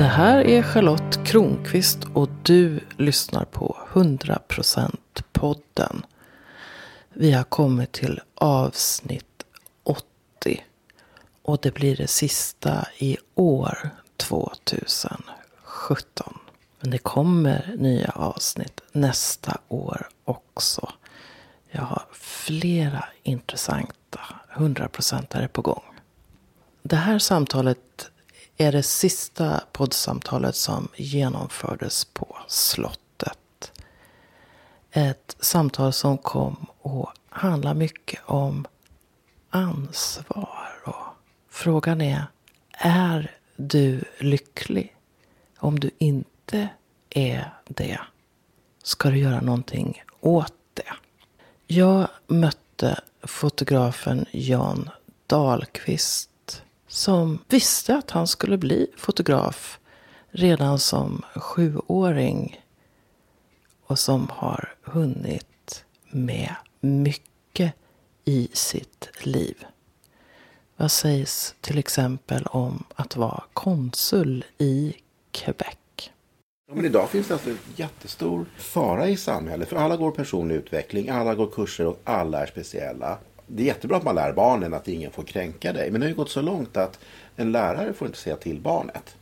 Det här är Charlotte Kronqvist och du lyssnar på 100% podden. Vi har kommit till avsnitt 80 och det blir det sista i år 2017. Men det kommer nya avsnitt nästa år också. Jag har flera intressanta 100% på gång. Det här samtalet är det sista poddsamtalet som genomfördes på slottet. Ett samtal som kom och handla mycket om ansvar. Och frågan är, är du lycklig? Om du inte är det, ska du göra någonting åt det? Jag mötte fotografen Jan Dahlqvist som visste att han skulle bli fotograf redan som sjuåring. Och som har hunnit med mycket i sitt liv. Vad sägs till exempel om att vara konsul i Quebec? Ja, men idag finns det alltså en jättestor fara i samhället. För alla går personlig utveckling, alla går kurser och alla är speciella det är jättebra att man lär barnen att ingen får kränka dig. Men det har ju gått så långt att en lärare får inte säga till barnet.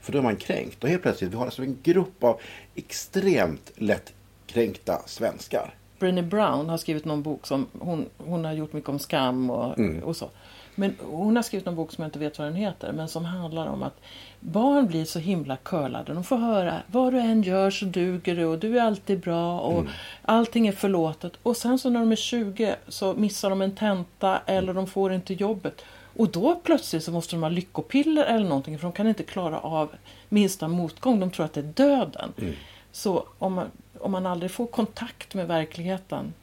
För då är man kränkt. Och helt plötsligt, vi har alltså en grupp av extremt lättkränkta svenskar. Brené Brown har skrivit någon bok som hon, hon har gjort mycket om skam och, mm. och så. Men hon har skrivit en bok som jag inte vet vad den heter. Men som handlar om att barn blir så himla curlade. De får höra vad du än gör så duger du och du är alltid bra och mm. allting är förlåtet. Och sen så när de är 20 så missar de en tenta eller de får inte jobbet. Och då plötsligt så måste de ha lyckopiller eller någonting för de kan inte klara av minsta motgång. De tror att det är döden. Mm. Så om man, om man aldrig får kontakt med verkligheten.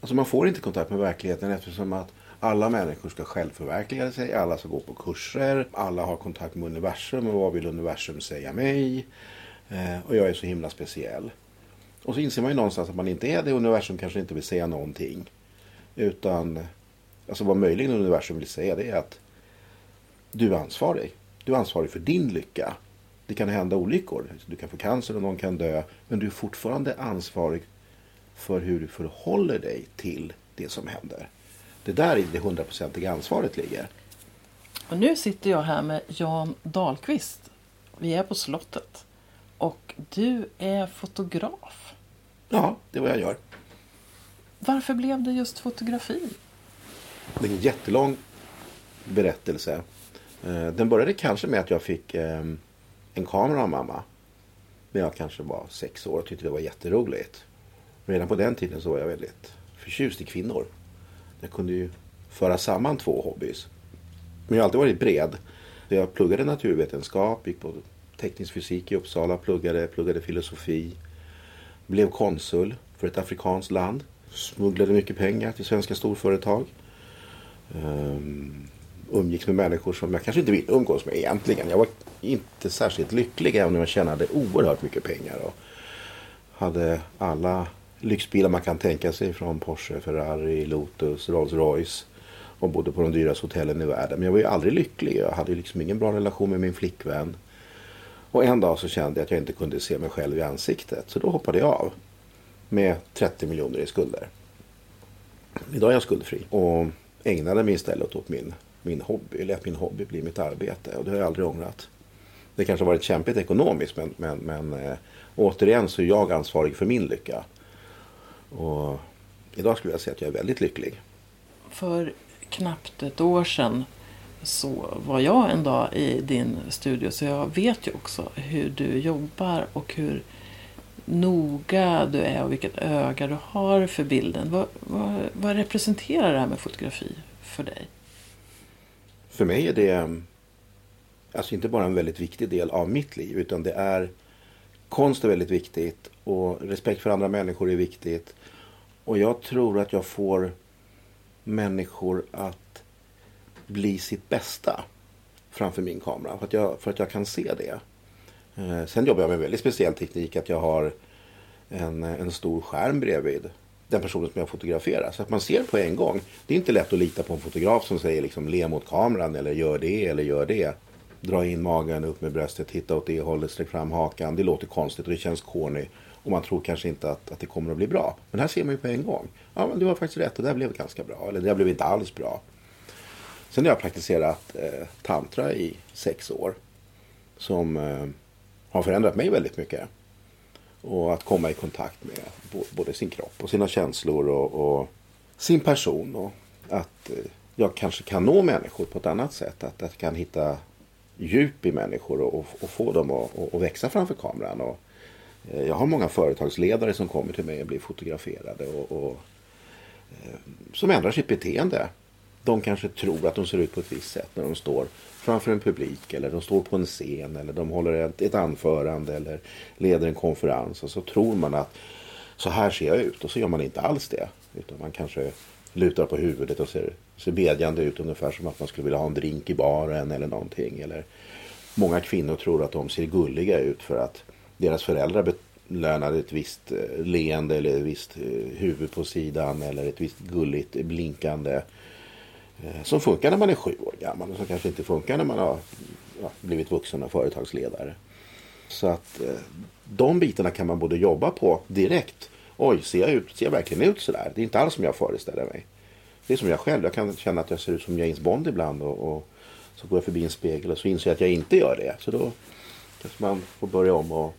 Alltså man får inte kontakt med verkligheten eftersom att alla människor ska självförverkliga sig, alla ska gå på kurser, alla har kontakt med universum och vad vill universum säga mig? Eh, och jag är så himla speciell. Och så inser man ju någonstans att man inte är det. Universum kanske inte vill säga någonting. Utan, alltså vad möjligen universum vill säga det är att du är ansvarig. Du är ansvarig för din lycka. Det kan hända olyckor. Du kan få cancer och någon kan dö. Men du är fortfarande ansvarig för hur du förhåller dig till det som händer. Det där är det hundraprocentiga ansvaret ligger. Och nu sitter jag här med Jan Dahlqvist. Vi är på slottet. Och du är fotograf. Ja, det är vad jag gör. Varför blev det just fotografi? Det är en jättelång berättelse. Eh, den började kanske med att jag fick ehm, en kamera av mamma. När jag kanske var sex år och tyckte det var jätteroligt. Redan på den tiden så var jag väldigt förtjust i kvinnor. Jag kunde ju föra samman två hobbys. Men jag har alltid varit bred. Jag pluggade naturvetenskap, gick på teknisk fysik i Uppsala, pluggade, pluggade filosofi. Blev konsul för ett afrikanskt land. Smugglade mycket pengar till svenska storföretag. Um, umgicks med människor som jag kanske inte ville umgås med egentligen. Jag var inte särskilt lycklig även om jag tjänade oerhört mycket pengar. Och hade alla lyxbilar man kan tänka sig från Porsche, Ferrari, Lotus, Rolls Royce och bodde på de dyraste hotellen i världen. Men jag var ju aldrig lycklig. Jag hade liksom ingen bra relation med min flickvän. Och en dag så kände jag att jag inte kunde se mig själv i ansiktet. Så då hoppade jag av. Med 30 miljoner i skulder. Idag är jag skuldfri. Och ägnade mig istället åt min, min hobby. Lät min hobby bli mitt arbete. Och det har jag aldrig ångrat. Det kanske har varit kämpigt ekonomiskt men, men, men äh, återigen så är jag ansvarig för min lycka. Och idag skulle jag säga att jag är väldigt lycklig. För knappt ett år sedan så var jag en dag i din studio så jag vet ju också hur du jobbar och hur noga du är och vilket öga du har för bilden. Vad, vad, vad representerar det här med fotografi för dig? För mig är det alltså inte bara en väldigt viktig del av mitt liv utan det är konst är väldigt viktigt och respekt för andra människor är viktigt. Och jag tror att jag får människor att bli sitt bästa framför min kamera. För att jag, för att jag kan se det. Eh, sen jobbar jag med en väldigt speciell teknik. Att jag har en, en stor skärm bredvid den personen som jag fotograferar. Så att man ser på en gång. Det är inte lätt att lita på en fotograf som säger liksom le mot kameran eller gör det eller gör det. dra in magen, upp med bröstet, titta åt det hållet, sträck fram hakan. Det låter konstigt och det känns corny. Och man tror kanske inte att, att det kommer att bli bra. Men här ser man ju på en gång. Ja, men du har faktiskt rätt. och Det här blev ganska bra. Eller det här blev inte alls bra. Sen har jag praktiserat eh, tantra i sex år. Som eh, har förändrat mig väldigt mycket. Och att komma i kontakt med både sin kropp och sina känslor och, och sin person. Och att eh, jag kanske kan nå människor på ett annat sätt. Att jag kan hitta djup i människor och, och få dem att, och, växa framför kameran. Och, Eh, jag har många företagsledare som kommer till mig och blir fotograferade och, och eh, som ändrar sitt beteende. De kanske tror att de ser ut på ett visst sätt när de står framför en publik eller de står på en scen eller de håller ett, ett anförande eller leder en konferens och så tror man att så här ser jag ut och så gör man inte alls det. Utan man kanske lutar på huvudet och ser, ser bedjande ut ungefär som att man skulle vilja ha en drink i baren eller någonting. Eller många kvinnor tror att de ser gulliga ut för att deras föräldrar belönade ett visst eh, leende eller ett visst eh, huvud på sidan eller ett visst gulligt blinkande. Eh, som funkar när man är sju år gammal och som kanske inte funkar när man har ja, blivit vuxen och företagsledare. Så att de bitarna kan man både jobba på direkt Oj, ser jag, ut, ser jag verkligen ut sådär? Det är inte alls som jag föreställer mig. Det är som jag själv. Jag kan känna att jag ser ut som James Bond ibland. Och, och så går jag förbi en spegel och så inser jag att jag inte gör det. Så då kanske man får börja om och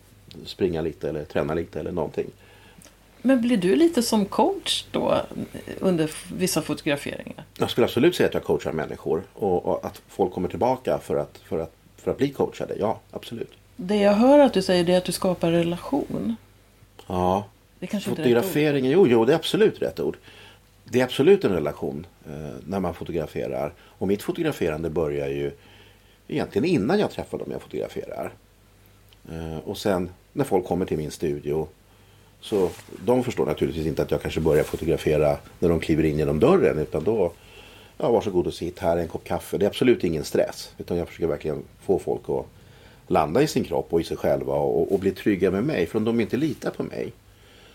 springa lite eller träna lite eller någonting. Men blir du lite som coach då under vissa fotograferingar? Jag skulle absolut säga att jag coachar människor och, och att folk kommer tillbaka för att, för, att, för att bli coachade. Ja, absolut. Det jag hör att du säger är att du skapar relation. Ja, det kanske Fotograferingen, jo, jo, det är absolut rätt ord. Det är absolut en relation eh, när man fotograferar. Och mitt fotograferande börjar ju egentligen innan jag träffar dem jag fotograferar. Eh, och sen när folk kommer till min studio så de förstår naturligtvis inte att jag kanske börjar fotografera när de kliver in genom dörren. Utan då, ja varsågod och sitt här, en kopp kaffe. Det är absolut ingen stress. Utan jag försöker verkligen få folk att landa i sin kropp och i sig själva och, och bli trygga med mig. För om de inte litar på mig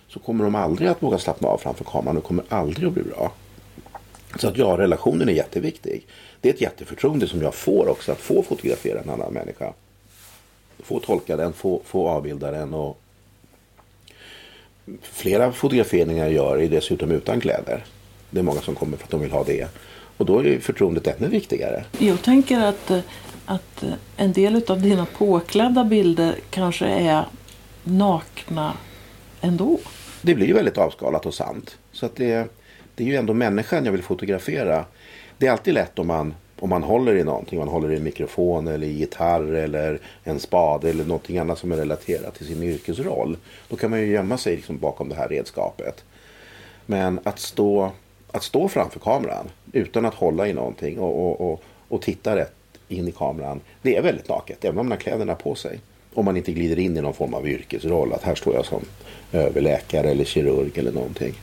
så kommer de aldrig att våga slappna av framför kameran och kommer aldrig att bli bra. Så att ja, relationen är jätteviktig. Det är ett jätteförtroende som jag får också att få fotografera en annan människa. Få tolka den, få, få avbilda den och flera fotograferingar jag gör är dessutom utan kläder. Det är många som kommer för att de vill ha det. Och då är förtroendet ännu viktigare. Jag tänker att, att en del av dina påklädda bilder kanske är nakna ändå det blir väldigt avskalat och sant. Så att det, det är ju ändå människan jag vill fotografera. Det är alltid lätt om man, om man håller i någonting. Man håller i en mikrofon eller i gitarr eller en spade eller någonting annat som är relaterat till sin yrkesroll. Då kan man ju gömma sig liksom bakom det här redskapet. Men att stå, att stå framför kameran utan att hålla i någonting och, och, och, och titta rätt in i kameran. Det är väldigt naket, även om man har kläderna på sig. Om man inte glider in i någon form av yrkesroll. Att här står jag som överläkare eller kirurg eller någonting.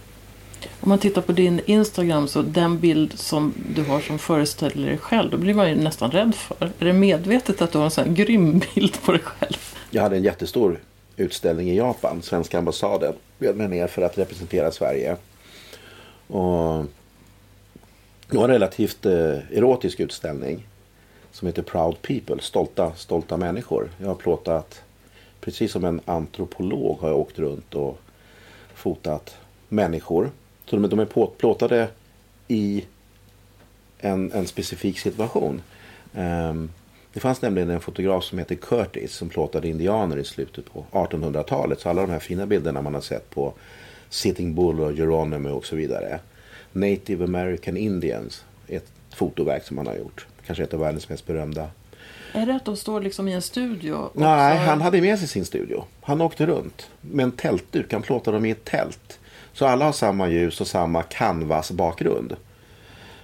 Om man tittar på din Instagram så den bild som du har som föreställer dig själv, då blir man ju nästan rädd för. Är det medvetet att du har en sån här grym bild på dig själv? Jag hade en jättestor utställning i Japan. Svenska ambassaden bjöd mig ner för att representera Sverige. Och det var en relativt eh, erotisk utställning som heter Proud People, stolta, stolta människor. Jag har plåtat precis som en antropolog har jag åkt runt och fotat människor. Så de, de är plåtade i en, en specifik situation. Um, det fanns nämligen en fotograf som heter Curtis som plåtade indianer i slutet på 1800-talet. Så alla de här fina bilderna man har sett på Sitting Bull och Geronimo och så vidare. Native American Indians är ett fotoverk som han har gjort. Kanske ett av världens mest berömda är det att de står liksom i en studio? Nej, han hade med sig sin studio. Han åkte runt med en tältduk. Han plåtade dem i ett tält. Så alla har samma ljus och samma canvas-bakgrund.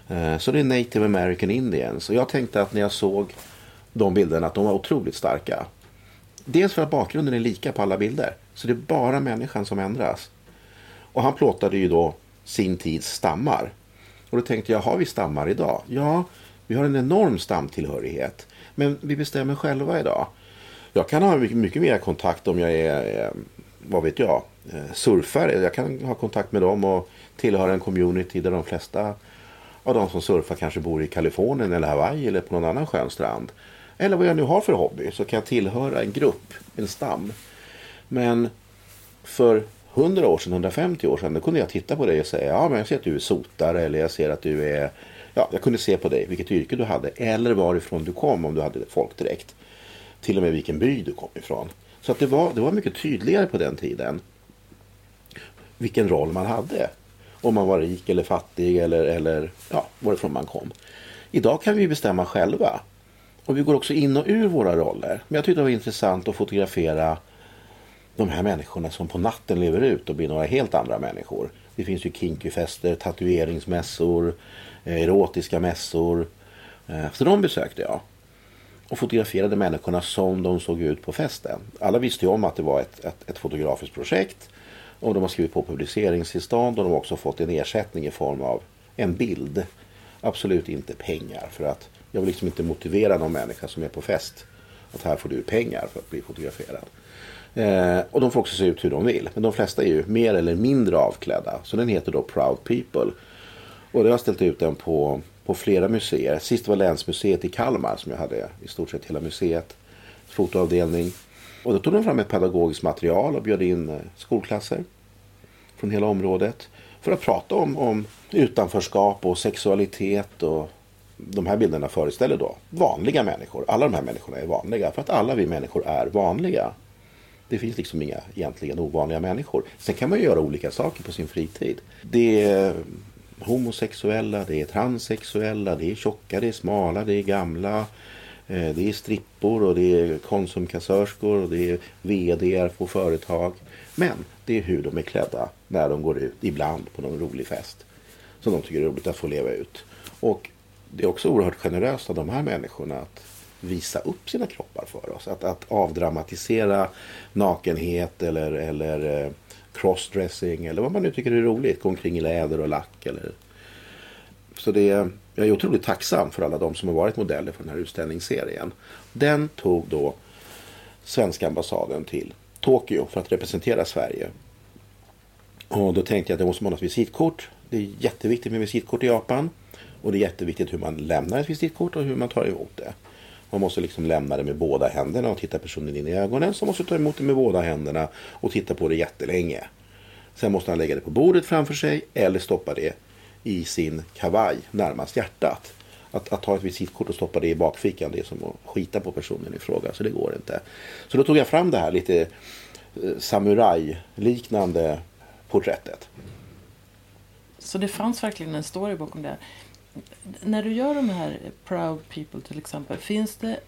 Eh, så det är Native American Indians. Och jag tänkte att när jag såg de bilderna att de var otroligt starka. Dels för att bakgrunden är lika på alla bilder. Så det är bara människan som ändras. Och han plåtade ju då sin tids stammar. Och då tänkte jag, har vi stammar idag? Ja, vi har en enorm stamtillhörighet. Men vi bestämmer själva idag. Jag kan ha mycket, mycket mer kontakt om jag är, eh, vad vet jag, Eh, surfare. Jag kan ha kontakt med dem och tillhöra en community där de flesta av de som surfar kanske bor i Kalifornien eller Hawaii eller på någon annan skön strand. eller vad jag nu har för hobby så kan jag tillhöra en grupp, en stam. Men för 100 år sedan, 150 år sedan, då kunde jag titta på dig och säga ja men jag ser att du är sotare eller jag ser att du är Ja, jag kunde se på dig vilket yrke du hade eller varifrån du kom om du hade folkdräkt. Till och med vilken by du kom ifrån. Så att det, var, det var mycket tydligare på den tiden vilken roll man hade. Om man var rik eller fattig eller, eller ja, varifrån man kom. Idag kan vi bestämma själva. Och vi går också in och ur våra roller. Men jag tyckte det var intressant att fotografera de här människorna som på natten lever ut och blir några helt andra människor. Det finns ju kinkyfester, tatueringsmässor, eh, erotiska mässor. Eh, så de besökte jag. Och fotograferade människorna som de såg ut på festen. Alla visste ju om att det var ett, ett, ett fotografiskt projekt. Och de har skrivit på publiceringstillstånd och de har också fått en ersättning i form av en bild. Absolut inte pengar för att jag vill liksom inte motivera någon människa som är på fest att här får du pengar för att bli fotograferad. Eh, och de får också se ut hur de vill. Men de flesta är ju mer eller mindre avklädda. Så den heter då Proud People. Och jag har ställt ut den på, på flera museer. Sist var Länsmuseet i Kalmar som jag hade i stort sett hela museet. Fotoavdelning. Och då tog de fram ett pedagogiskt material och bjöd in eh, skolklasser från hela området. För att prata om, om utanförskap och sexualitet och de här bilderna föreställer då vanliga människor. Alla de här människorna är vanliga för att alla vi människor är vanliga. Det finns liksom inga egentligen ovanliga människor. Sen kan man ju göra olika saker på sin fritid. Det är homosexuella, det är transsexuella, det är tjocka, det är smala, det är gamla. Eh, det är strippor och det är konsumkassörskor och det är VD på företag. Men det är hur de är klädda när de går ut, ibland på någon rolig fest. Som de tycker är roligt att få leva ut. Och det är också oerhört generöst av de här människorna att visa upp sina kroppar för oss. Att, att avdramatisera nakenhet eller, eller eh, crossdressing eller vad man nu tycker är roligt. Gå omkring i läder och lack. Eller... Så det är, jag är otroligt tacksam för alla de som har varit modeller för den här utställningsserien. Den tog då svenska ambassaden till Tokyo för att representera Sverige. Och då tänkte jag att det måste man ha ett visitkort. Det är jätteviktigt med visitkort i Japan. Och det är jätteviktigt hur man lämnar ett visitkort och hur man tar emot det. Man måste liksom lämna det med båda händerna och titta personen in i ögonen. Så måste ta emot det med båda händerna och titta på det jättelänge. Sen måste han lägga det på bordet framför sig eller stoppa det i sin kavaj närmast hjärtat. Att, att ta ett visitkort och stoppa det i bakfickan det är som att skita på personen i fråga. Så det går inte. Så då tog jag fram det här lite eh, samurajliknande liknande porträttet. Så det fanns verkligen en story bakom det när du gör de här Proud People till exempel, finns det,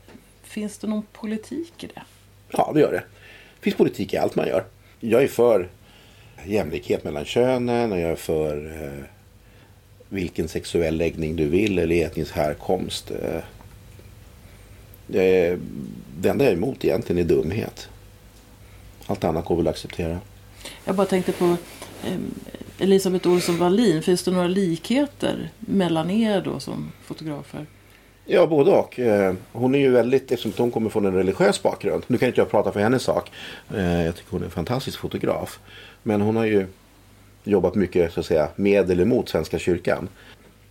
finns det någon politik i det? Ja, det gör det. Det finns politik i allt man gör. Jag är för jämlikhet mellan könen och jag är för eh, vilken sexuell läggning du vill eller etnisk härkomst. Eh, det, det enda jag är emot egentligen är dumhet. Allt annat går väl att acceptera. Jag bara tänkte på eh, Elisabeth Olsson Wallin, finns det några likheter mellan er då som fotografer? Ja, både och. Eh, hon är ju väldigt, eftersom hon kommer från en religiös bakgrund. Nu kan inte jag prata för hennes sak. Eh, jag tycker hon är en fantastisk fotograf. Men hon har ju jobbat mycket så att säga med eller mot Svenska kyrkan.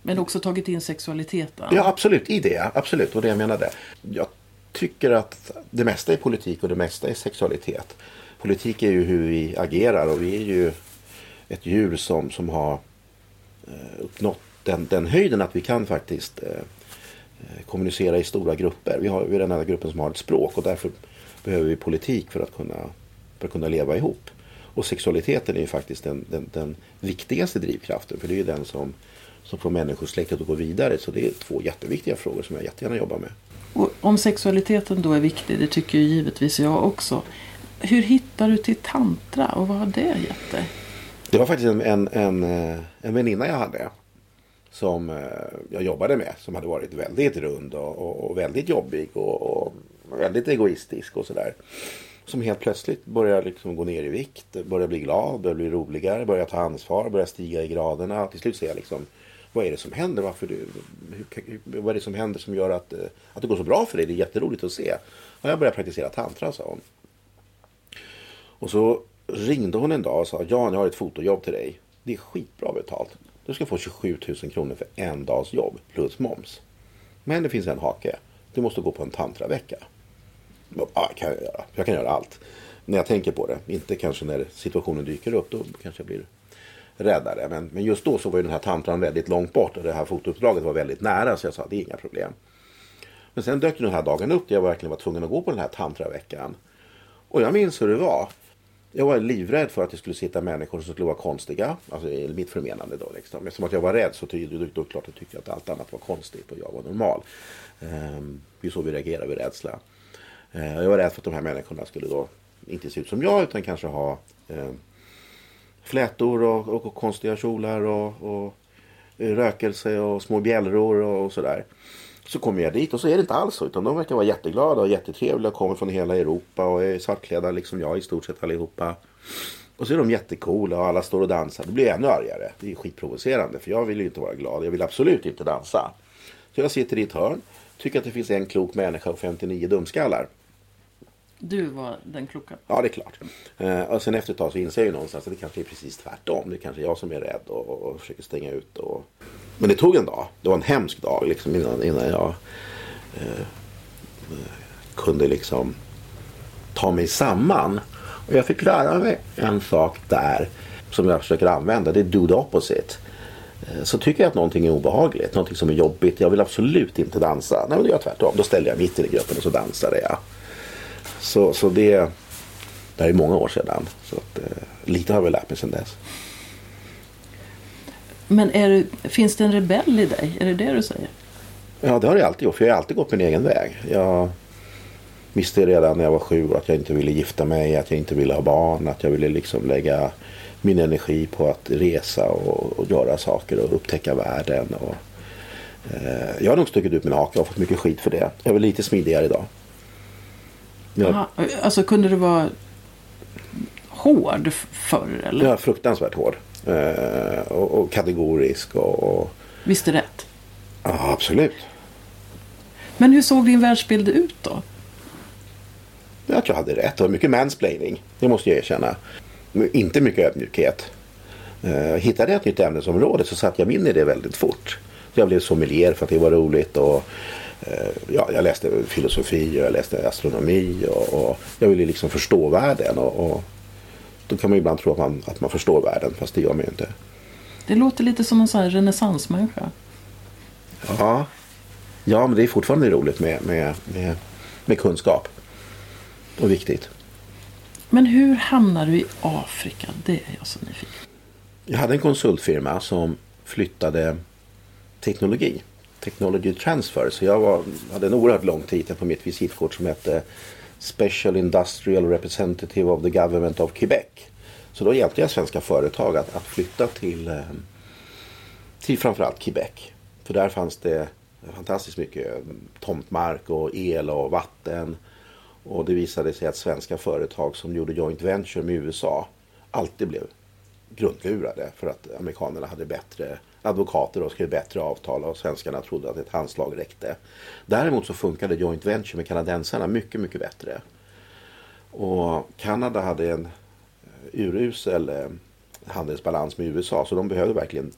Men också tagit in sexualiteten? Ja, absolut. I det, absolut. Och det jag menade. Jag tycker att det mesta är politik och det mesta är sexualitet. Politik är ju hur vi agerar och vi är ju ett djur som, som har eh, uppnått den, den höjden att vi kan faktiskt eh, eh, kommunicera i stora grupper. Vi, har, vi är den enda gruppen som har ett språk och därför behöver vi politik för att kunna, för att kunna leva ihop. Och sexualiteten är ju faktiskt den, den, den viktigaste drivkraften för det är ju den som, som får människosläktet att gå vidare. Så det är två jätteviktiga frågor som jag jättegärna jobbar med. Och om sexualiteten då är viktig, det tycker ju givetvis jag också. Hur hittar du till tantra och vad har det gett dig? Det var faktiskt en, en, en, eh, en väninna jag hade. Som eh, jag jobbade med. Som hade varit väldigt rund och, och, och väldigt jobbig. Och, och, väldigt egoistisk och sådär. Som helt plötsligt började liksom gå ner i vikt. Började bli glad, började bli roligare. Började ta ansvar, började stiga i graderna. Till slut ser jag liksom. Vad är det som händer? Varför du, hur, vad är det som händer som gör att, eh, att det går så bra för dig? Det är jätteroligt att se. Och jag började praktisera tantra sa hon. Och så ringde hon en dag och sa Jan, jag har ett fotojobb till dig. Det är skitbra betalt. Du ska få 27 000 kronor för en dags jobb plus moms. Men det finns en hake. Du måste gå på en tantravecka. Ja, kan jag, göra. jag kan göra allt. När jag tänker på det. Inte kanske när situationen dyker upp. Då kanske jag blir räddare. Men, men just då så var ju den här tantran väldigt långt bort. Och det här fotouppdraget var väldigt nära. Så jag sa det är inga problem. Men sen dök den här dagen upp. Där jag verkligen var tvungen att gå på den här tantraveckan. Och jag minns hur det var. Jag var livrädd för att det skulle sitta människor som skulle vara konstiga. Alltså i mitt förmenande då. Liksom. Eftersom att jag var rädd så tyckte då, klart jag tyckte att allt annat var konstigt och jag var normal. Ehm, det är så vi reagerar vid rädsla. Ehm, jag var rädd för att de här människorna skulle då inte se ut som jag utan kanske ha eh, flätor och, och, och, konstiga kjolar och, och rökelse och små bjällror och, och sådär. Så kommer jag dit och så är det inte alls så. Utan de verkar vara jätteglada och jättetrevliga. Kommer från hela Europa och är svartklädda liksom jag i stort sett allihopa. Och så är de jättecoola och alla står och dansar. Då blir jag ännu argare. Det är skitprovocerande för jag vill ju inte vara glad. Jag vill absolut inte dansa. Så jag sitter i ett hörn. Tycker att det finns en klok människa och 59 dumskallar. Du var den kloka. Ja, det är klart. Eh, och sen efter ett tag så inser jag ju någonstans att det kanske är precis tvärtom. Det kanske är jag som är rädd och, och försöker stänga ut. Och... Men det tog en dag. Det var en hemsk dag liksom innan, innan jag eh, eh, kunde liksom ta mig samman. Och jag fick lära mig en sak där som jag försöker använda. Det är do the opposite. Eh, så tycker jag att någonting är obehagligt, någonting som är jobbigt. Jag vill absolut inte dansa. Nej, men då gör jag tvärtom. Då ställer jag mitt i gruppen och så dansar jag. Så, så det, det är många år sedan. Så att, eh, lite har vi lärt mig sedan dess. Men är finns det en rebell i dig? Är det det du säger? Ja, det har jag alltid gjort. För jag har alltid gått min egen väg. Jag visste redan när jag var sju att jag inte ville gifta mig, att jag inte ville ha barn, att jag ville liksom lägga min energi på att resa och, och göra saker och upptäcka världen. Och, eh, jag har nog stuckit ut min haka och fått mycket skit för det. Jag är väl lite smidigare idag. Jag... Alltså kunde du vara hård förr? Eller? Ja, fruktansvärt hård. Eh, och, och, kategorisk. Och, och... Visste rätt? Ja, absolut. Men hur såg din världsbild ut då? Jag tror jag hade rätt. Det var mycket mansplaining. Det måste jag erkänna. Men inte mycket ödmjukhet. Eh, hittade jag ett nytt ämnesområde så satte jag mig in i det väldigt fort. Så jag blev sommelier för att det var roligt. Och ja, jag läste filosofi och jag läste astronomi och, och jag ville liksom förstå världen. Och, och, då kan man ibland tro att man, att man förstår världen fast det gör man ju inte. Det låter lite som en sån här renässansmänniska. Ja. ja, men det är fortfarande roligt med, med, med, med kunskap. Och viktigt. Men hur hamnar du i Afrika? Det är jag så nyfiken. Jag hade en konsultfirma som flyttade teknologi Technology Transfer. Så jag var, hade en oerhört lång titel på mitt visitkort som hette Special Industrial Representative of the Government of Quebec. Så då hjälpte jag svenska företag att, att flytta till, eh, till framförallt Quebec. För där fanns det fantastiskt mycket eh, tomtmark och el och vatten. Och det visade sig att svenska företag som gjorde joint venture med USA alltid blev grundlurade för att amerikanerna hade bättre advokater och skrev bättre avtal och svenskarna trodde att ett handslag räckte. Däremot så funkade joint venture med kanadensarna mycket, mycket bättre. Och Kanada hade en eh, urusel eh, handelsbalans med USA så de behövde verkligen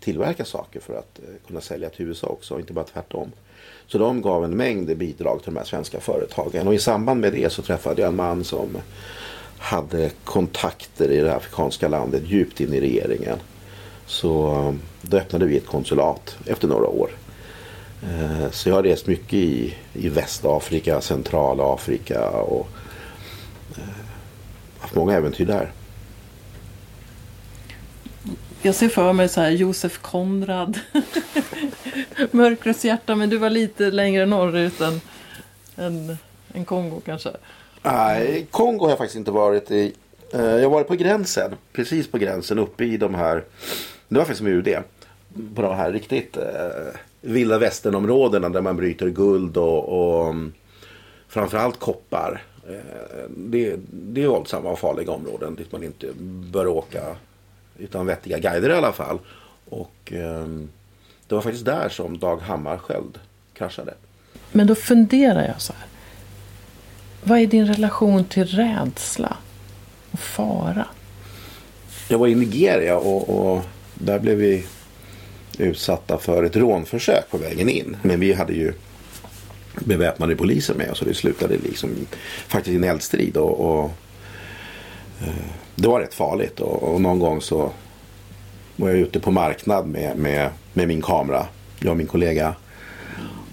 tillverka saker för att eh, kunna sälja till USA också, inte bara tvärtom. Så de gav en mängd bidrag till de här svenska företagen och i samband med det så träffade jag en man som hade kontakter i det afrikanska landet djupt in i regeringen. Så då öppnade vi ett konsulat efter några år. Eh, så jag har rest mycket i, i Västafrika, Centralafrika och eh, haft många äventyr där. Jag ser för mig så här Josef Konrad. Mörkrets hjärta, men du var lite längre norrut än, än, än Kongo kanske? Nej, Kongo har jag faktiskt inte varit i. Eh, jag har varit på gränsen, precis på gränsen uppe i de här det var faktiskt med UD. På de här riktigt eh, vilda västernområdena där man bryter guld och, och framförallt koppar. Eh, det, det är våldsamma och farliga områden dit man inte bör åka utan vettiga guider i alla fall. Och eh, det var faktiskt där som Dag Hammarskjöld kraschade. Men då funderar jag så här. Vad är din relation till rädsla och fara? Jag var i Nigeria och, och där blev vi utsatta för ett rånförsök på vägen in. Men vi hade ju beväpnade poliser med. oss och det slutade liksom faktiskt i en eldstrid. Och, och eh, det var rätt farligt. Och, och, någon gång så var jag ute på marknad med, med, med min kamera. Jag och min kollega.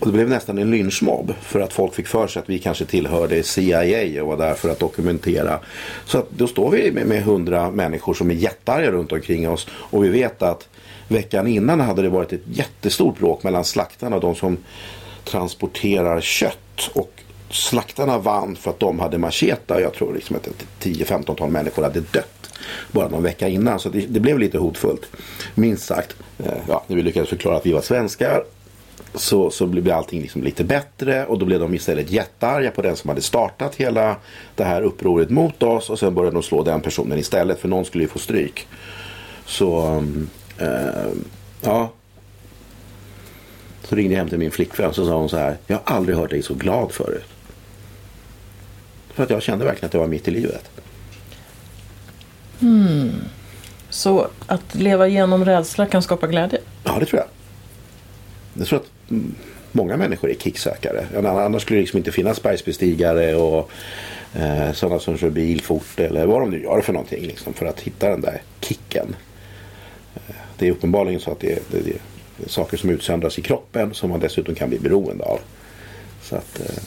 Och det blev nästan en lynchmobb för att folk fick för sig att vi kanske tillhörde CIA och var där för att dokumentera. Så att då står vi med hundra människor som är jättearga runt omkring oss och vi vet att veckan innan hade det varit ett jättestort bråk mellan slaktarna och de som transporterar kött. Och slaktarna vann för att de hade macheta. Jag tror liksom att 10-15-tal människor hade dött bara någon vecka innan. Så det, det blev lite hotfullt. Minst sagt. Eh, ja, när vi lyckades förklara att vi var svenskar så, så blev allting liksom lite bättre och då blev de istället jättearga på den som hade startat hela det här upproret mot oss och sen började de slå den personen istället för någon skulle ju få stryk. Så äh, ja. Så ringde jag hem till min flickvän och så sa hon så här. Jag har aldrig hört dig så glad förut. För att jag kände verkligen att det var mitt i livet. Hmm. Så att leva igenom rädsla kan skapa glädje? Ja, det tror jag. Jag tror att många människor är kicksökare. Annars skulle det liksom inte finnas bergsbestigare och eh, sådana som kör bil fort eller vad de nu gör för någonting. Liksom, för att hitta den där kicken. Eh, det är uppenbarligen så att det är, det, det är, saker som utsöndras i kroppen som man dessutom kan bli beroende av. Så att eh,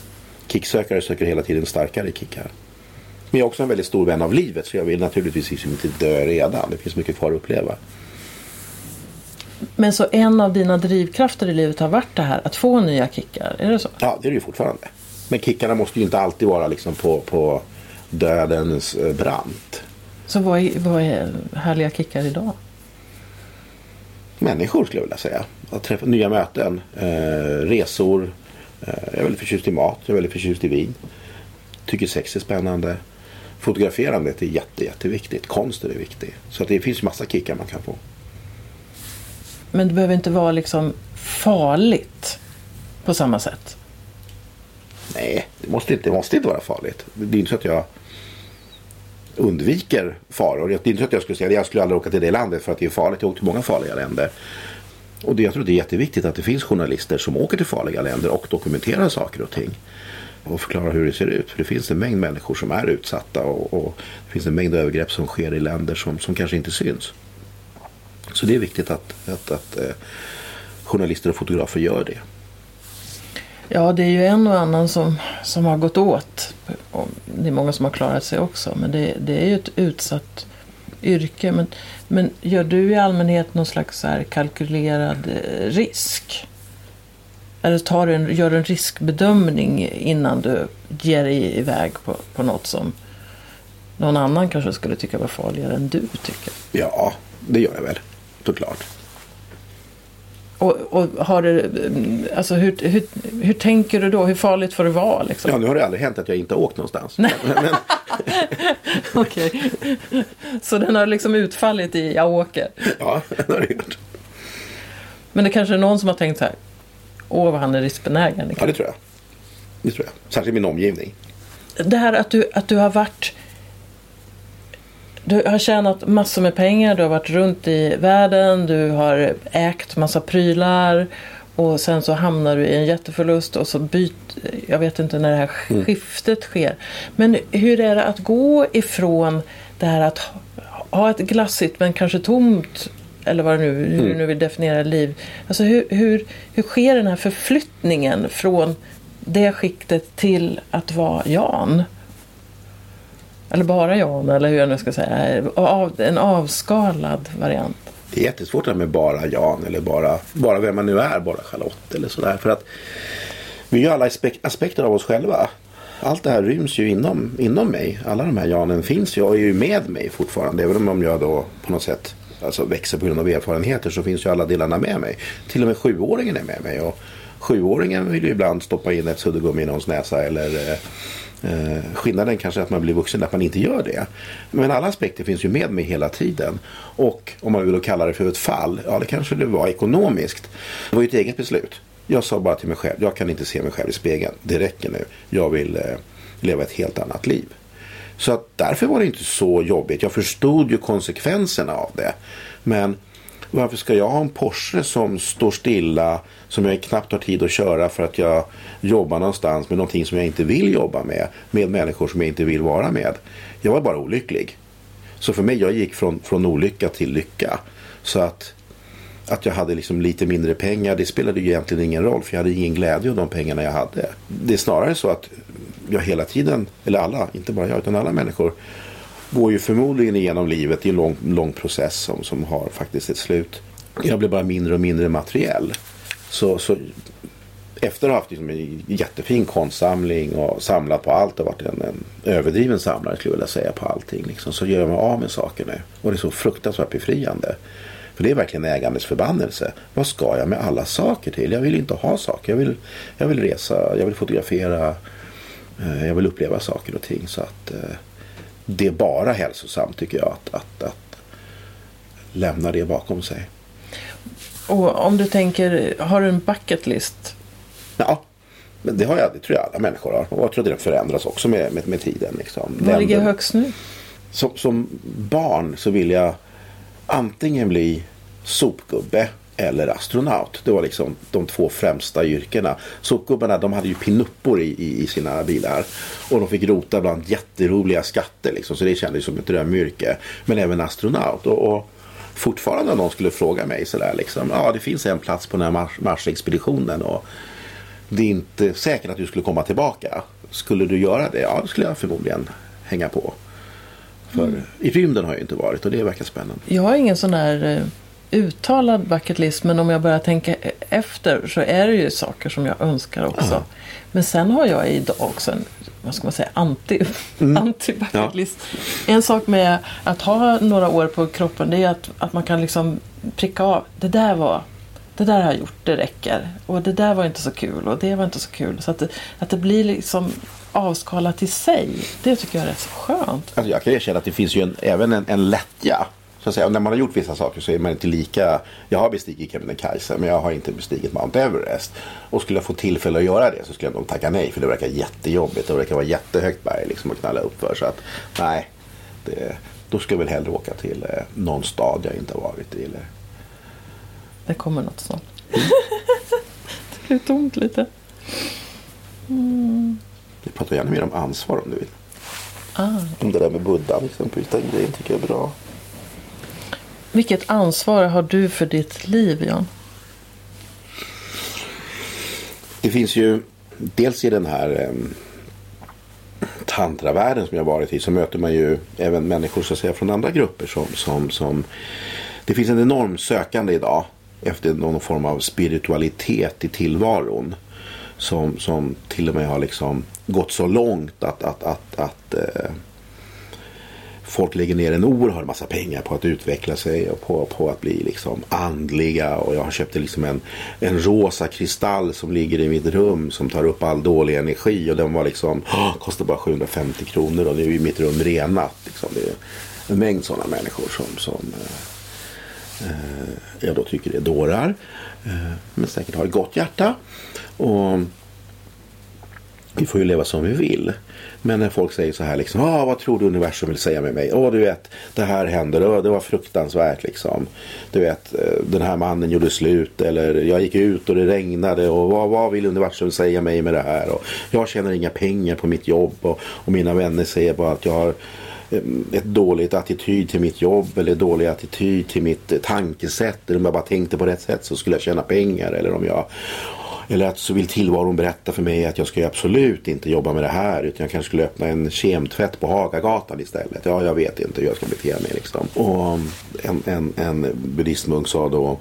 kicksökare söker hela tiden starkare kickar. Men jag är också en väldigt stor vän av livet så jag vill naturligtvis liksom inte dö redan. Det finns mycket kvar att uppleva. Men så en av dina drivkrafter i livet har varit det här att få nya kickar? Är det så? Ja, det är det ju fortfarande. Men kickarna måste ju inte alltid vara liksom på, på dödens eh, brant. Så vad är, vad är härliga kickar idag? Människor skulle jag vilja säga. Att träffa nya möten, eh, resor. Eh, jag är väldigt förtjust i mat, jag är väldigt förtjust i vin. Tycker sex är spännande. Fotograferandet är jätte, jätteviktigt. Konsten är viktig. Så att det finns massa kickar man kan få. Men det behöver inte vara liksom farligt på samma sätt. Nej, det måste inte, det måste inte vara farligt. Det är inte så att jag undviker faror. Det är inte så att jag skulle säga att jag skulle aldrig åka till det landet för att det är farligt. Jag har åkt till många farliga länder. Och det, jag tror det är jätteviktigt att det finns journalister som åker till farliga länder och dokumenterar saker och ting. Och förklarar hur det ser ut. För det finns en mängd människor som är utsatta och, och det finns en mängd övergrepp som sker i länder som, som kanske inte syns. Så det är viktigt att, att, att eh, journalister och fotografer gör det. Ja, det är ju en och annan som, som har gått åt. Det är många som har klarat sig också. Men det, det är ju ett utsatt yrke. Men, men gör du i allmänhet någon slags så kalkylerad eh, risk? Eller tar du en, gör du en riskbedömning innan du ger dig iväg på, på något som någon annan kanske skulle tycka var farligare än du tycker? Ja, det gör jag väl såklart. Och, och har det, alltså hur, hur, hur tänker du då? Hur farligt får det vara? Liksom? Ja, nu har det aldrig hänt att jag inte har åkt någonstans. Okej. Så den har liksom utfallit i jag åker? Ja, det har det gjort. Men det kanske är någon som har tänkt så här. Åh, vad han är riskbenägen. Ja, det tror jag. Det tror jag. Särskilt i min omgivning. Det här att du, att du har varit du har tjänat massor med pengar, du har varit runt i världen, du har ägt massa prylar och sen så hamnar du i en jätteförlust och så byt, jag vet inte när det här mm. skiftet sker. Men hur är det att gå ifrån det här att ha ett glassigt men kanske tomt eller vad nu, hur mm. du nu vill definiera liv. Alltså hur, hur, hur sker den här förflyttningen från det skiktet till att vara Jan? Eller bara Jan, eller hur jag nu ska säga. En avskalad variant. Det är jättesvårt det här med bara Jan eller bara, bara vem man nu är, bara Charlotte eller sådär. För att vi är ju alla aspekter av oss själva. Allt det här ryms ju inom, inom mig. Alla de här Janen finns ju och är ju med mig fortfarande. Även om jag då på något sätt alltså växer på grund av erfarenheter så finns ju alla delarna med mig. Till och med sjuåringen är med mig. Och sjuåringen vill ju ibland stoppa in ett suddgummi i någons näsa eller eh, eh skillnaden kanske är att man blir vuxen att man inte gör det. Men alla aspekter finns ju med mig hela tiden. Och om man vill kalla det för ett fall, ja det kanske det var ekonomiskt. Det var ju ett eget beslut. Jag sa bara till mig själv, jag kan inte se mig själv i spegeln. Det räcker nu. Jag vill eh, leva ett helt annat liv. Så att därför var det inte så jobbigt. Jag förstod ju konsekvenserna av det. Men varför ska jag ha en Porsche som står stilla som jag knappt har tid att köra för att jag jobbar någonstans med någonting som jag inte vill jobba med. Med människor som jag inte vill vara med. Jag var bara olycklig. Så för mig, jag gick från, från olycka till lycka. Så att, att jag hade liksom lite mindre pengar, det spelade ju egentligen ingen roll. För jag hade ingen glädje av de pengarna jag hade. Det är snarare så att jag hela tiden, eller alla, inte bara jag, utan alla människor går ju förmodligen igenom livet i en lång, lång process som, som har faktiskt ett slut. Jag blir bara mindre och mindre materiell. Så, så efter att ha haft liksom en jättefin konstsamling och samlat på allt och varit en, en överdriven samlare skulle jag vilja säga på allting. Liksom, så gör jag mig av med saker nu. Och det är så fruktansvärt befriande. För det är verkligen ägandets förbannelse. Vad ska jag med alla saker till? Jag vill inte ha saker. Jag vill, jag vill resa, jag vill fotografera, eh, jag vill uppleva saker och ting. Så att eh, det är bara hälsosamt tycker jag att, att, att lämna det bakom sig. Och om du tänker, har du en bucket list? Ja, men det har jag. Det tror jag alla människor har. Och jag tror att det förändras också med, med, med tiden. Liksom. Vad ligger högst nu? Som, som barn så vill jag antingen bli sopgubbe eller astronaut. Det var liksom de två främsta yrkena. Sopgubbarna de hade ju pinuppor i, i, i, sina bilar. Och de fick rota bland jätteroliga skatter. Liksom, så det kändes som ett drömyrke. Men även astronaut. Och, och fortfarande om någon skulle fråga mig sådär liksom. Ja det finns en plats på den här Mars, Marsexpeditionen. Och det är inte säkert att du skulle komma tillbaka. Skulle du göra det? Ja det skulle jag förmodligen hänga på. För mm. i rymden har jag inte varit och det verkar spännande. Jag har ingen sån där eh, uttalad bucket list men om jag börjar tänka efter så är det ju saker som jag önskar också. Aha. Men sen har jag idag också en vad ska man säga, anti, mm. anti bucket list. Ja. En sak med att ha några år på kroppen det är att, att man kan liksom pricka av. Det där var det där har jag gjort, det räcker. Och det där var inte så kul och det var inte så kul. Så att det, att det blir liksom avskalat i sig. Det tycker jag är rätt så skönt. Alltså jag kan erkänna att det finns ju en, även en, en lättja så att säga, när man har gjort vissa saker så är man inte lika. Jag har bestigit Kebnekaise men jag har inte bestigit Mount Everest. Och skulle jag få tillfälle att göra det så skulle jag nog tacka nej för det verkar jättejobbigt. Och det kan vara jättehögt berg liksom att knalla upp för. Så att nej, det, då skulle jag väl hellre åka till eh, någon stad jag inte har varit i. Eller... Det kommer något snart. det blir tomt lite. Mm. Vi pratar gärna mer om ansvar om du vill. Ah. Om det där med buddha, liksom, den grejen tycker jag är bra. Vilket ansvar har du för ditt liv, Jan? Det finns ju dels i den här eh, tantravärlden som jag varit i så möter man ju även människor så att säga, från andra grupper som, som, som det finns en enorm sökande idag efter någon form av spiritualitet i tillvaron. Som, som till och med har liksom gått så långt att, att, att, att eh, folk lägger ner en oerhörd massa pengar på att utveckla sig och på, på att bli liksom andliga. Och jag har köpt liksom en, en rosa kristall som ligger i mitt rum som tar upp all dålig energi. Och den var liksom, oh, kostar bara 750 kronor och nu är mitt rum renat. Liksom. Det är en mängd sådana människor som, som eh, eh, jag då tycker är dårar. Eh, men säkert har ett gott hjärta. Och vi får ju leva som vi vill. Men när folk säger så här liksom, ah, vad tror du universum vill säga med mig? Åh, du vet, det här händer. det var, det var fruktansvärt liksom. Du vet, eh, den här mannen gjorde slut eller jag gick ut och det regnade och vad, vad vill universum säga mig med det här? Och jag tjänar inga pengar på mitt jobb och, och mina vänner säger bara att jag har eh, ett dåligt attityd till mitt jobb eller dålig attityd till mitt eh, tankesätt. Eller om jag bara tänkte på rätt sätt så skulle jag tjäna pengar. Eller om jag eller att så vill tillvaron berätta för mig att jag ska absolut inte jobba med det här. Utan jag kanske skulle öppna en kemtvätt på Hagagatan istället. Ja, jag vet inte hur jag ska bete mig liksom. Och um, en, en, en buddhistmunk sa då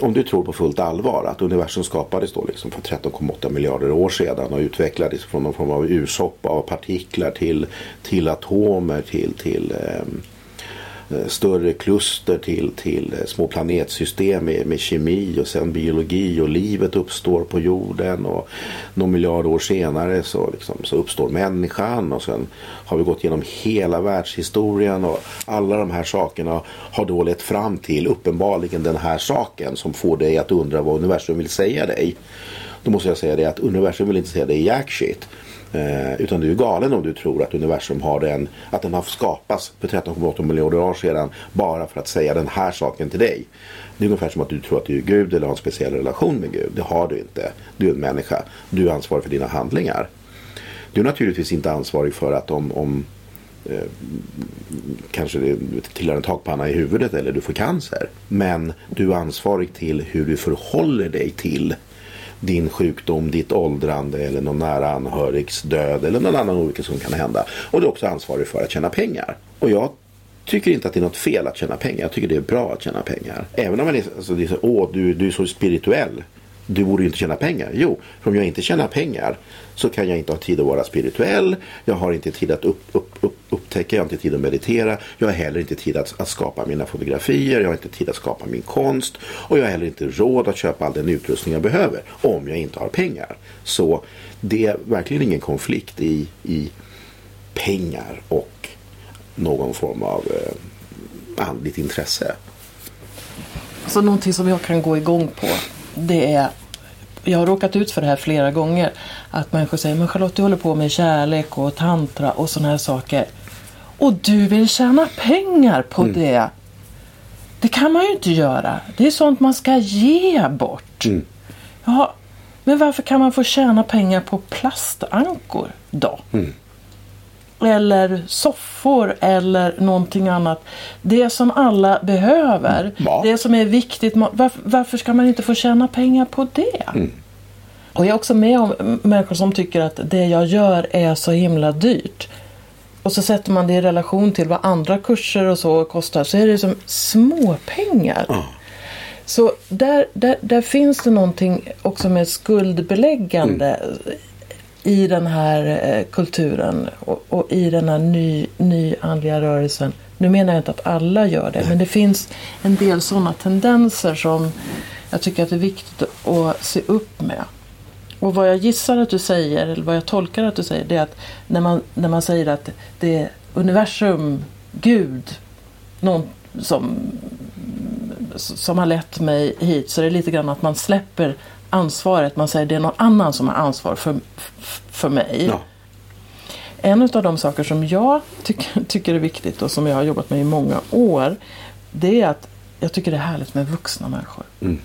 om du tror på fullt allvar att universum skapades då liksom för 13,8 miljarder år sedan och utvecklades från någon form av ursoppa av partiklar till, till atomer till, till Eh, Eh, större kluster till, till eh, små planetsystem med, med kemi och sen biologi och livet uppstår på jorden och någon miljard år senare så, liksom, så uppstår människan och sen har vi gått igenom hela världshistorien och alla de här sakerna har då lett fram till uppenbarligen den här saken som får dig att undra vad universum vill säga dig. Då måste jag säga det att universum vill inte säga dig jack shit. Eh, utan du är galen om du tror att universum har den, att den har skapats för 13,8 miljarder år sedan bara för att säga den här saken till dig. Det är ungefär som att du tror att du är Gud eller har en speciell relation med Gud. Det har du inte. Du är en människa. Du är ansvarig för dina handlingar. Du är naturligtvis inte ansvarig för att om, om eh, kanske det tillhör en takpanna i huvudet eller du får cancer. Men du är ansvarig till hur du förhåller dig till din sjukdom, ditt åldrande eller någon nära anhörigs död eller någon annan olycka som kan hända. Och du är också ansvarig för att tjäna pengar. Och jag tycker inte att det är något fel att tjäna pengar. Jag tycker det är bra att tjäna pengar. Även om man är, alltså, det är så, åh, du, du är så spirituell. Du borde ju inte tjäna pengar. Jo, för om jag inte tjänar pengar så kan jag inte ha tid att vara spirituell. Jag har inte tid att upp, upp, upp, upptäcka, jag har inte tid att meditera. Jag har heller inte tid att, att, skapa mina fotografier. Jag har inte tid att skapa min konst. Och jag har heller inte råd att köpa all den utrustning jag behöver om jag inte har pengar. Så det är verkligen ingen konflikt i, i pengar och någon form av eh, andligt intresse. Så någonting som jag kan gå igång på det är jag har råkat ut för det här flera gånger. Att människor säger, men Charlotte du håller på med kärlek och tantra och sådana här saker. Och du vill tjäna pengar på mm. det. Det kan man ju inte göra. Det är sånt man ska ge bort. Mm. Ja, men varför kan man få tjäna pengar på plastankor då? Mm eller soffor eller någonting annat. Det som alla behöver. Ja. Det som är viktigt. Varför, varför, ska man inte få tjäna pengar på det? Mm. Och jag är också med om människor som tycker att det jag gör är så himla dyrt. Och så sätter man det i relation till vad andra kurser och så kostar. Så är det som småpengar. Mm. Så där, där, där finns det någonting också med skuldbeläggande mm i den här eh, kulturen och, och, i den här ny, nyandliga rörelsen. Nu menar jag inte att alla gör det, men det finns en del sådana tendenser som jag tycker att det är viktigt att se upp med. Och vad jag gissar att du säger, eller vad jag tolkar att du säger, det är att när man, när man säger att det är universum, Gud, någon som, som har lett mig hit, så det är lite grann att man släpper ansvaret. Man säger det är någon annan som har ansvar för, för mig. Ja. En av de saker som jag tycker, tycker är viktigt och som jag har jobbat med i många år. Det är att jag tycker det är härligt med vuxna människor. Mm.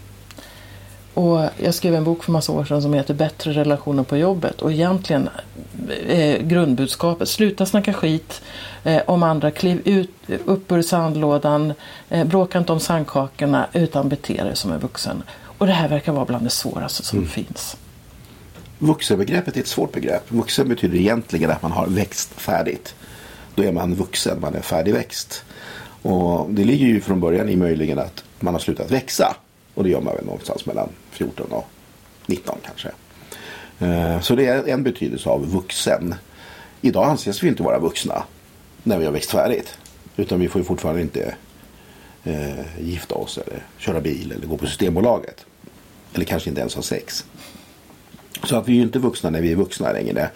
Och jag skrev en bok för massa år sedan som heter Bättre relationer på jobbet. Och egentligen är grundbudskapet sluta snacka skit eh, om andra. Kliv ut, upp ur sandlådan. Eh, bråka inte om sandkakorna utan bete dig som en vuxen. Och det här verkar vara bland det svåraste som mm. finns. Vuxenbegreppet är ett svårt begrepp. Vuxen betyder egentligen att man har växt färdigt. Då är man vuxen, man är färdigväxt. Och det ligger ju från början i möjligen att man har slutat växa. Och det gör man väl någonstans mellan 14 och 19 kanske. Eh, så det är en betydelse av vuxen. Idag anses vi inte vara vuxna när vi har växt färdigt. Utan vi får ju fortfarande inte eh, gifta oss eller köra bil eller gå på Systembolaget. Eller kanske inte ens har sex. Så att vi är ju inte vuxna när vi är vuxna längre.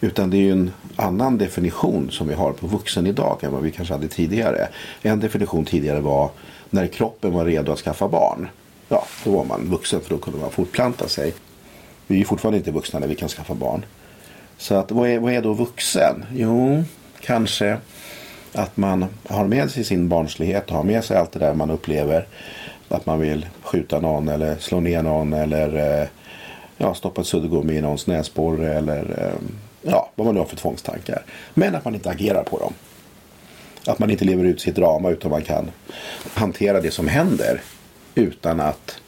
Utan det är ju en annan definition som vi har på vuxen idag än vad vi kanske hade tidigare. En definition tidigare var när kroppen var redo att skaffa barn. Ja, då var man vuxen för då kunde man fortplanta sig. Vi är fortfarande inte vuxna när vi kan skaffa barn. Så att vad är, vad är då vuxen? Jo, kanske att man har med sig sin barnslighet och har med sig allt det där man upplever. Att man vill skjuta någon eller slå ner någon eller eh, ja, stoppa ett suddgummi i någons näsborre eller eh, ja, vad man nu har för tvångstankar. Men att man inte agerar på dem. Att man inte lever ut sitt drama utan man kan hantera det som händer utan att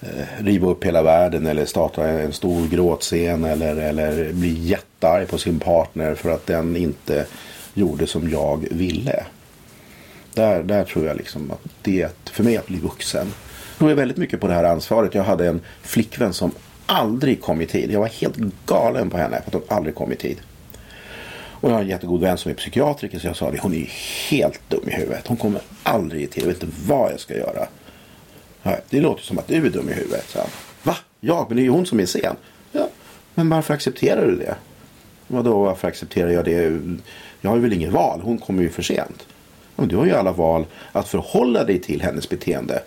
eh, riva upp hela världen eller starta en stor gråtscen eller, eller bli jättearg på sin partner för att den inte gjorde som jag ville. Där, där tror jag liksom att det är för mig att bli vuxen. Jag tror väldigt mycket på det här ansvaret. Jag hade en flickvän som aldrig kom i tid. Jag var helt galen på henne för att hon aldrig kom i tid. Och jag har en jättegod vän som är psykiatriker så jag sa det. Hon är helt dum i huvudet. Hon kommer aldrig i tid. Jag vet inte vad jag ska göra. Det låter som att du är dum i huvudet. Så Va? Ja, men det är ju hon som är sen. Ja, men varför accepterar du det? Vadå varför accepterar jag det? Jag har väl inget val. Hon kommer ju för sent. Men du har ju alla val att förhålla dig till hennes beteende.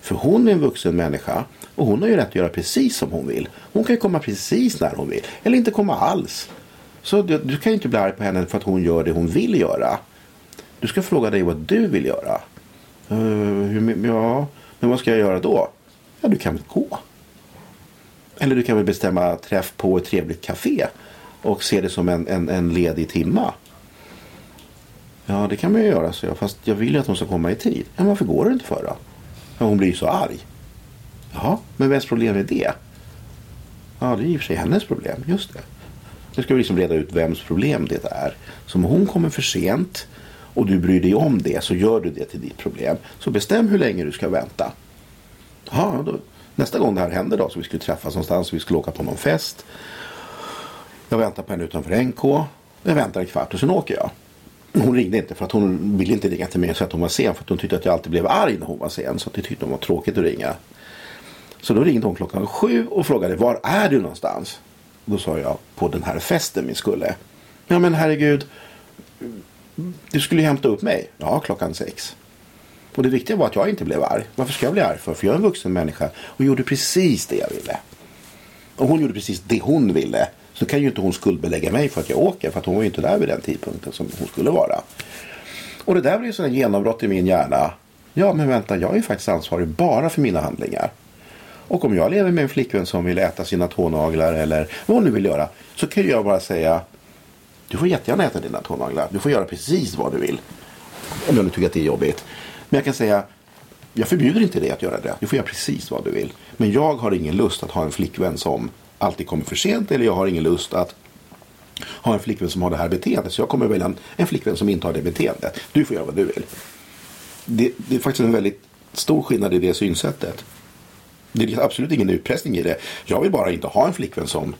För hon är en vuxen människa och hon har ju rätt att göra precis som hon vill. Hon kan ju komma precis när hon vill. Eller inte komma alls. Så du, du kan ju inte bli arg på henne för att hon gör det hon vill göra. Du ska fråga dig vad du vill göra. Uh, hur, ja, men vad ska jag göra då? Ja, du kan väl gå. Eller du kan väl bestämma träff på ett trevligt café och se det som en, en, en ledig timma. Ja, det kan man ju göra, så jag. Fast jag vill ju att hon ska komma i tid. Men varför går det inte för då? Ja, hon blir ju så arg. Jaha, men vems problem är det? Ja, det är i och för sig hennes problem. Just det. Nu ska vi liksom reda ut vems problem det är. Så om hon kommer för sent och du bryr dig om det så gör du det till ditt problem. Så bestäm hur länge du ska vänta. Ja, då, nästa gång det här händer då så vi skulle träffas någonstans, vi skulle åka på någon fest. Jag väntar på henne utanför NK. Jag väntar en kvart och sen åker jag. Hon ringde inte för att hon ville inte ringa till mig och säga att hon var sen. För att hon tyckte att jag alltid blev arg när hon var sen. Så det tyckte hon var tråkigt att ringa. Så då ringde hon klockan sju och frågade var är du någonstans? Då sa jag på den här festen vi skulle. Ja men herregud. Du skulle ju hämta upp mig. Ja klockan sex. Och det viktiga var att jag inte blev arg. Varför ska jag bli arg för? För jag är en vuxen människa och gjorde precis det jag ville. Och hon gjorde precis det hon ville. Så kan ju inte hon skuldbelägga mig för att jag åker. För att hon var ju inte där vid den tidpunkten som hon skulle vara. Och det där blev ju genombrott i min hjärna. Ja men vänta, jag är ju faktiskt ansvarig bara för mina handlingar. Och om jag lever med en flickvän som vill äta sina tånaglar eller vad hon nu vill göra. Så kan jag bara säga. Du får jättegärna äta dina tånaglar. Du får göra precis vad du vill. Om jag nu tycker att det är jobbigt. Men jag kan säga. Jag förbjuder inte dig att göra det. Du får göra precis vad du vill. Men jag har ingen lust att ha en flickvän som alltid kommer för sent. Eller jag har ingen lust att ha en flickvän som har det här beteendet. Så jag kommer välja en, en flickvän som inte har det beteendet. Du får göra vad du vill. Det, det är faktiskt en väldigt stor skillnad i det synsättet. Det är absolut ingen utpressning i det. Jag vill bara inte ha en flickvän som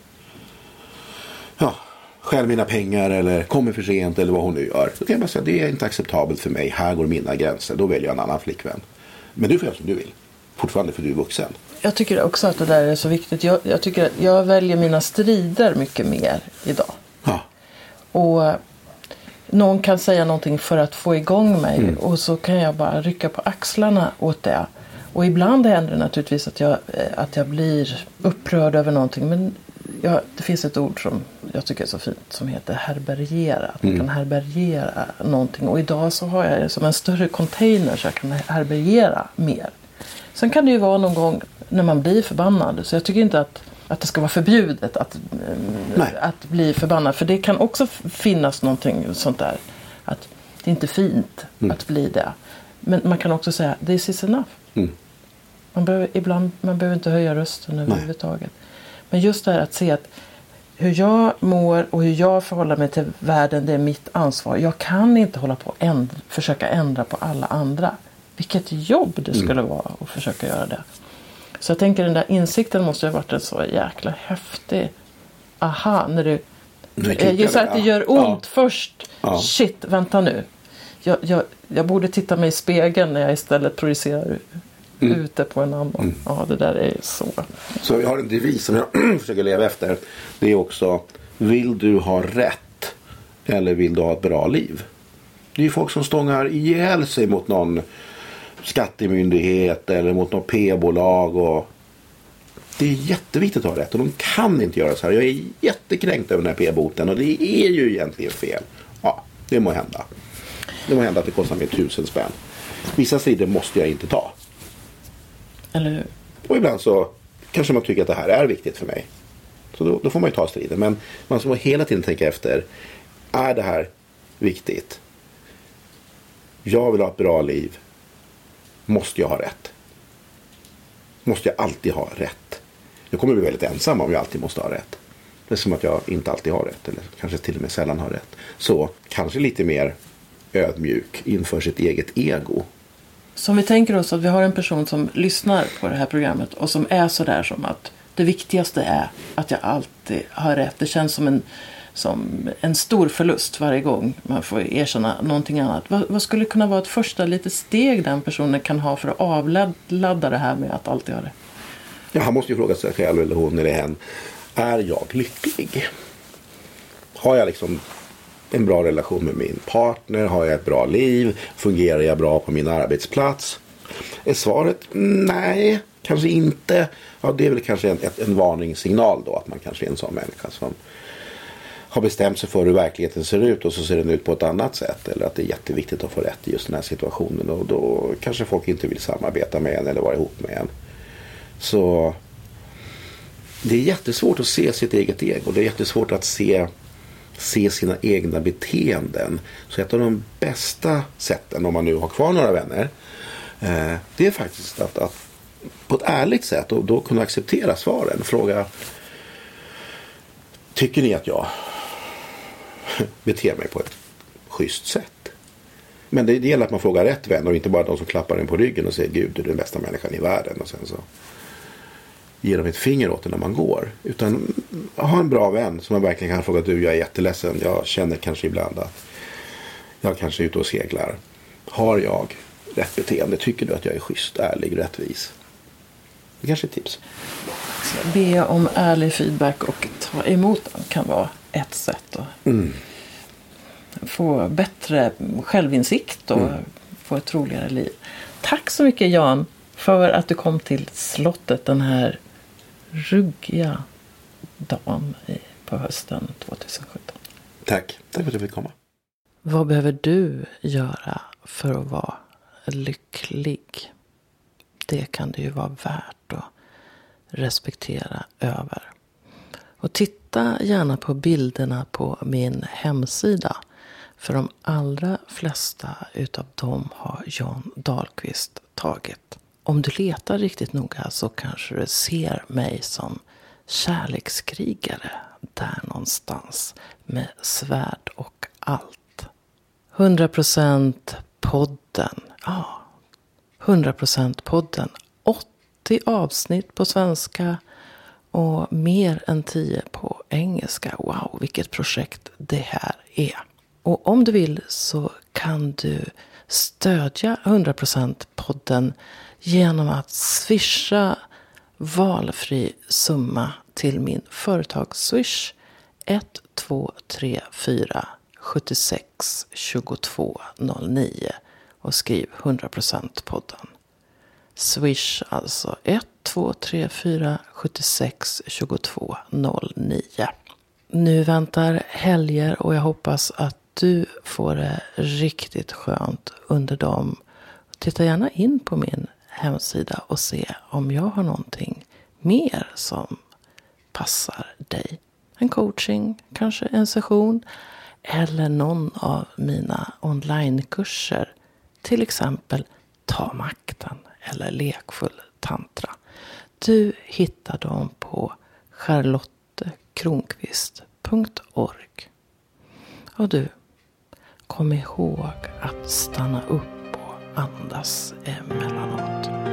ja, stjäl mina pengar eller kommer för sent eller vad hon nu gör. Då kan jag bara säga det är inte acceptabelt för mig. Här går mina gränser. Då väljer jag en annan flickvän. Men du får göra som du vill. Fortfarande för du är vuxen. Jag tycker också att det där är så viktigt. Jag, jag tycker jag väljer mina strider mycket mer idag. Ja. Och någon kan säga någonting för att få igång mig mm. och så kan jag bara rycka på axlarna åt det. Och ibland händer det naturligtvis att jag, eh, att jag blir upprörd över någonting. Men jag, det finns ett ord som jag tycker är så fint som heter härbärgera. Att man mm. kan härbärgera någonting. Och idag så har jag det som en större container så jag kan härbärgera mer. Sen kan det ju vara någon gång när man blir förbannad. Så jag tycker inte att, att det ska vara förbjudet att, Nej. att bli förbannad. För det kan också finnas någonting sånt där. Att det är inte fint mm. att bli det. Men man kan också säga this is enough. Mm. Man behöver, ibland, man behöver inte höja rösten överhuvudtaget. Men just det här att se att hur jag mår och hur jag förhåller mig till världen, det är mitt ansvar. Jag kan inte hålla på och ändra, försöka ändra på alla andra. Vilket jobb det skulle mm. vara att försöka göra det. Så jag tänker den där insikten måste ha varit en så jäkla häftig aha när du Just att det gör ont ja. först. Ja. Shit, vänta nu. Jag, jag, jag borde titta mig i spegeln när jag istället projicerar mm. ute på en annan. Mm. Ja, det där är så. Så vi har en devis som jag försöker leva efter. Det är också Vill du ha rätt? Eller vill du ha ett bra liv? Det är ju folk som stångar ihjäl sig mot någon skattemyndighet eller mot något P-bolag. Och det är jätteviktigt att ha rätt och de kan inte göra så här. Jag är jättekränkt över den här P-boten och det är ju egentligen fel. Ja, det må hända. Det må hända att det kostar mig tusen spänn. Vissa strider måste jag inte ta. Eller hur? Och ibland så kanske man tycker att det här är viktigt för mig. Så då, då får man ju ta striden. Men man ska hela tiden tänka efter. Är det här viktigt? Jag vill ha ett bra liv. Måste jag ha rätt? Måste jag alltid ha rätt? Jag kommer bli väldigt ensam om jag alltid måste ha rätt. Det är som att jag inte alltid har rätt. Eller kanske till och med sällan har rätt. Så kanske lite mer ödmjuk inför sitt eget ego. Så om vi tänker oss att vi har en person som lyssnar på det här programmet och som är sådär som att det viktigaste är att jag alltid har rätt. Det känns som en, som en stor förlust varje gång man får erkänna någonting annat. Vad, vad skulle kunna vara ett första litet steg den personen kan ha för att avladda det här med att alltid ha det? Ja, han måste ju fråga sig själv eller hon eller hen. Är jag lycklig? Har jag liksom en bra relation med min partner? Har jag ett bra liv? Fungerar jag bra på min arbetsplats? Är svaret nej, kanske inte. Ja, det är väl kanske en, en varningssignal då att man kanske är en sån människa som har bestämt sig för hur verkligheten ser ut och så ser den ut på ett annat sätt. Eller att det är jätteviktigt att få rätt i just den här situationen. Och då kanske folk inte vill samarbeta med en eller vara ihop med en. Så det är jättesvårt att se sitt eget ego. Det är jättesvårt att se, se sina egna beteenden. Så ett av de bästa sätten, om man nu har kvar några vänner, eh, det är faktiskt att, att på ett ärligt sätt och då kunna acceptera svaren. Fråga Tycker ni att jag beter mig på ett schysst sätt? Men det, det gäller att man frågar rätt vänner och inte bara de som klappar en på ryggen och säger Gud du är den bästa människan i världen. Och sen så ger de ett finger åt en när man går. Utan mm, ha en bra vän som man verkligen kan fråga du jag är jätteledsen. Jag känner kanske ibland att jag kanske är ute och seglar. Har jag rätt beteende? Tycker du att jag är schysst, ärlig, rättvis? Det kanske är ett tips. Be om ärlig feedback och ta emot den kan vara ett sätt att mm. få bättre självinsikt och mm. få ett roligare liv. Tack så mycket Jan för att du kom till slottet den här ruggiga dagen på hösten 2017. Tack. Tack för att du fick komma. Vad behöver du göra för att vara lycklig? Det kan det ju vara värt att respektera över. Och titta Titta gärna på bilderna på min hemsida. För de allra flesta utav dem har John Dahlqvist tagit. Om du letar riktigt noga så kanske du ser mig som kärlekskrigare där någonstans med svärd och allt. 100% podden. Ja, 100% podden. 80 avsnitt på svenska och mer än 10 engelska. Wow, vilket projekt det här är. Och om du vill så kan du stödja 100% podden genom att swisha valfri summa till min företagsswish 1234 76 22 09 och skriv 100% podden. Swish alltså 1 234 76 22 09. Nu väntar helger och jag hoppas att du får det riktigt skönt under dem. Titta gärna in på min hemsida och se om jag har någonting mer som passar dig. En coaching, kanske en session eller någon av mina onlinekurser. Till exempel Ta makten eller Lekfull tantra. Du hittar dem på charlottekronqvist.org. Och du, kom ihåg att stanna upp och andas emellanåt.